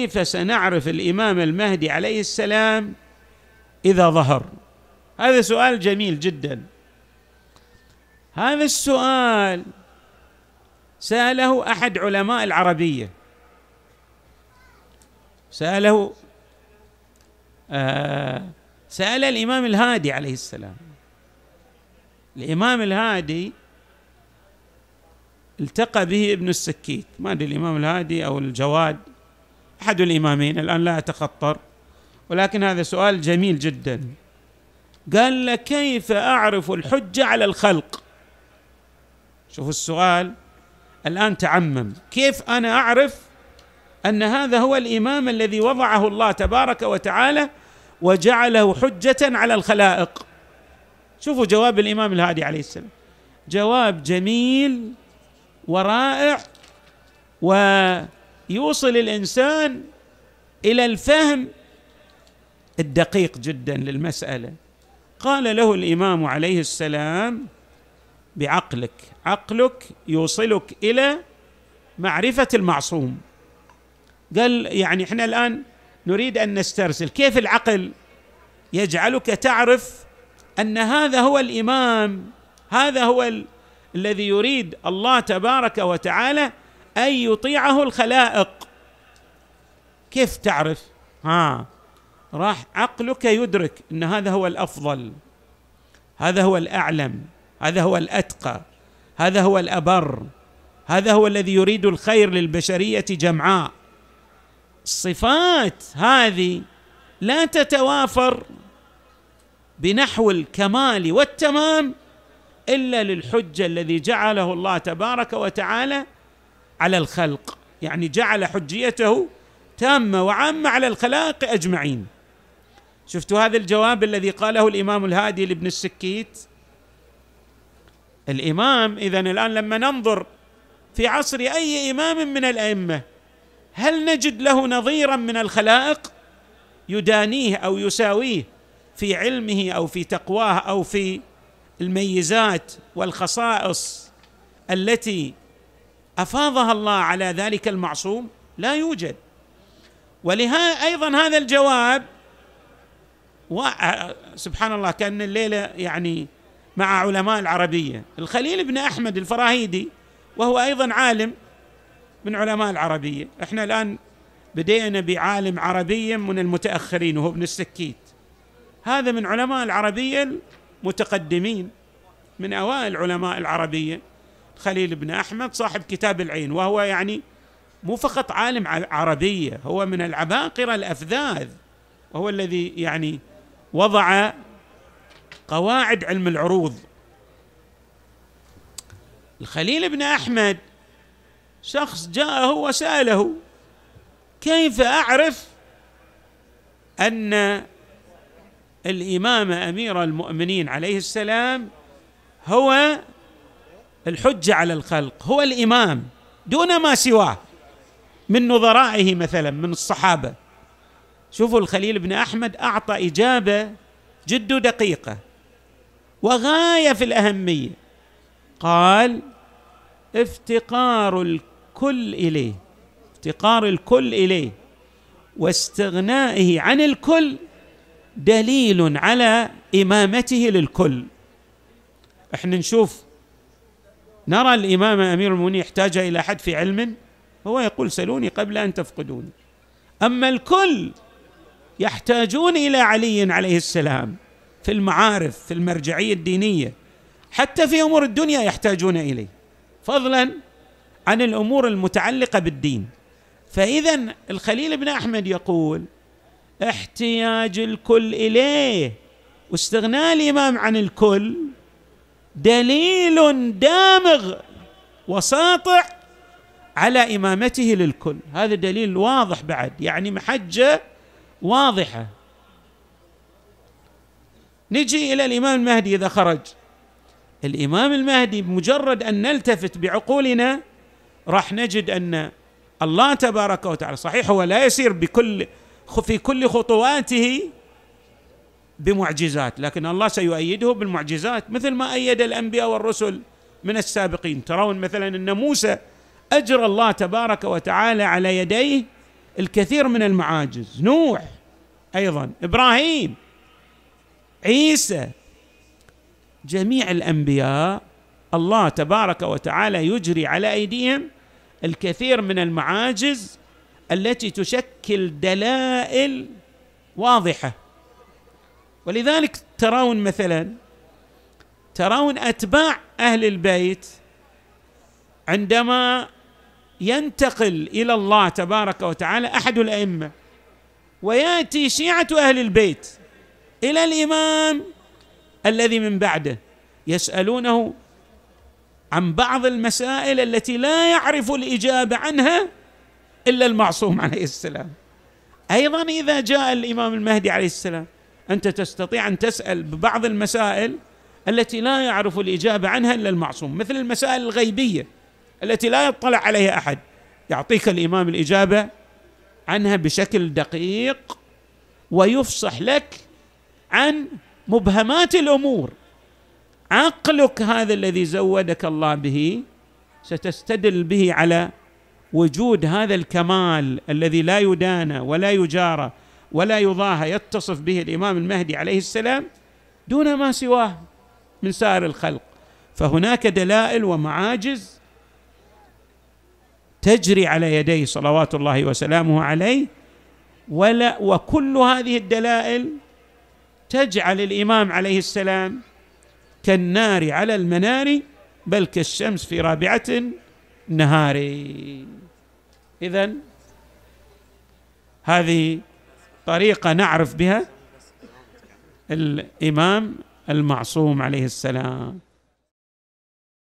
كيف سنعرف الإمام المهدي عليه السلام إذا ظهر؟ هذا سؤال جميل جدا. هذا السؤال سأله أحد علماء العربية. سأله آه سأل الإمام الهادي عليه السلام. الإمام الهادي التقى به ابن السكيت. ما أدري الإمام الهادي أو الجواد. أحد الإمامين الآن لا أتخطر ولكن هذا سؤال جميل جدا. قال له كيف أعرف الحجه على الخلق؟ شوفوا السؤال الآن تعمم. كيف أنا أعرف أن هذا هو الإمام الذي وضعه الله تبارك وتعالى وجعله حجة على الخلائق؟ شوفوا جواب الإمام الهادي عليه السلام. جواب جميل ورائع ويوصل الإنسان إلى الفهم الدقيق جدا للمسألة. قال له الإمام عليه السلام بعقلك عقلك يوصلك إلى معرفة المعصوم. قال يعني إحنا الآن نريد أن نسترسل كيف العقل يجعلك تعرف أن هذا هو الإمام هذا هو ال... الذي يريد الله تبارك وتعالى أن يطيعه الخلائق. كيف تعرف؟ ها راح عقلك يدرك إن هذا هو الأفضل هذا هو الأعلم هذا هو الأتقى هذا هو الأبر هذا هو الذي يريد الخير للبشرية جمعاء. الصفات هذه لا تتوافر بنحو الكمال والتمام إلا للحجة الذي جعله الله تبارك وتعالى على الخلق. يعني جعل حجيته تامة وعامة على الخلائق أجمعين. شفتوا هذا الجواب الذي قاله الإمام الهادي لابن السكيت؟ الإمام اذا الآن لما ننظر في عصر أي إمام من الأئمة هل نجد له نظيرا من الخلائق؟ يدانيه أو يساويه في علمه أو في تقواه أو في الميزات والخصائص التي أفاضها الله على ذلك المعصوم؟ لا يوجد. ولهذا أيضا هذا الجواب و... سبحان الله كأن الليلة يعني مع علماء العربية. الخليل بن أحمد الفراهيدي وهو أيضا عالم من علماء العربية. إحنا الآن بدينا بعالم عربي من المتأخرين وهو ابن السكيت. هذا من علماء العربية المتقدمين من أوائل علماء العربية. خليل بن أحمد صاحب كتاب العين وهو يعني مو فقط عالم عربية هو من العباقرة الأفذاذ وهو الذي يعني وضع قواعد علم العروض. الخليل بن أحمد شخص جاءه وسأله كيف أعرف أن الإمام أمير المؤمنين عليه السلام هو الحجة على الخلق هو الإمام دون ما سواه. من نظرائه مثلا من الصحابة. شوفوا الخليل بن أحمد أعطى إجابة جد دقيقة. وغاية في الأهمية. قال افتقار الكل إليه افتقار الكل إليه واستغنائه عن الكل دليل على إمامته للكل. إحنا نشوف نرى الإمام أمير المؤمنين يحتاج إلى احد في علم هو يقول سلوني قبل أن تفقدوني. أما الكل يحتاجون إلى علي عليه السلام في المعارف في المرجعية الدينية. حتى في أمور الدنيا يحتاجون إليه. فضلا عن الأمور المتعلقة بالدين. فاذا الخليل بن أحمد يقول احتياج الكل إليه. واستغناء الإمام عن الكل دليل دامغ وساطع على إمامته للكل. هذا دليل واضح بعد يعني محجة واضحة. نجي إلى الإمام المهدي إذا خرج. الإمام المهدي بمجرد أن نلتفت بعقولنا راح نجد أن الله تبارك وتعالى صحيح هو لا يسير بكل في كل خطواته بمعجزات لكن الله سيؤيده بالمعجزات مثل ما أيد الأنبياء والرسل من السابقين. ترون مثلا أن موسى اجرى الله تبارك وتعالى على يديه الكثير من المعاجز. نوح أيضا إبراهيم عيسى جميع الأنبياء الله تبارك وتعالى يجري على أيديهم الكثير من المعاجز التي تشكل دلائل واضحة. ولذلك ترون مثلا ترون أتباع أهل البيت عندما ينتقل إلى الله تبارك وتعالى أحد الأئمة ويأتي شيعة أهل البيت إلى الإمام الذي من بعده يسألونه عن بعض المسائل التي لا يعرف الإجابة عنها إلا المعصوم عليه السلام. أيضا إذا جاء الإمام المهدي عليه السلام أنت تستطيع أن تسأل ببعض المسائل التي لا يعرف الإجابة عنها إلا المعصوم مثل المسائل الغيبية التي لا يطلع عليها أحد. يعطيك الإمام الإجابة عنها بشكل دقيق ويفصح لك عن مبهمات الأمور. عقلك هذا الذي زودك الله به ستستدل به على وجود هذا الكمال الذي لا يدانى ولا يجارى ولا يضاهى يتصف به الإمام المهدي عليه السلام دون ما سواه من سائر الخلق. فهناك دلائل ومعاجز تجري على يديه صلوات الله وسلامه عليه ولا وكل هذه الدلائل تجعل الإمام عليه السلام كالنار على المنار بل كالشمس في رابعة النهار. اذا هذه طريقة نعرف بها الإمام المعصوم عليه السلام.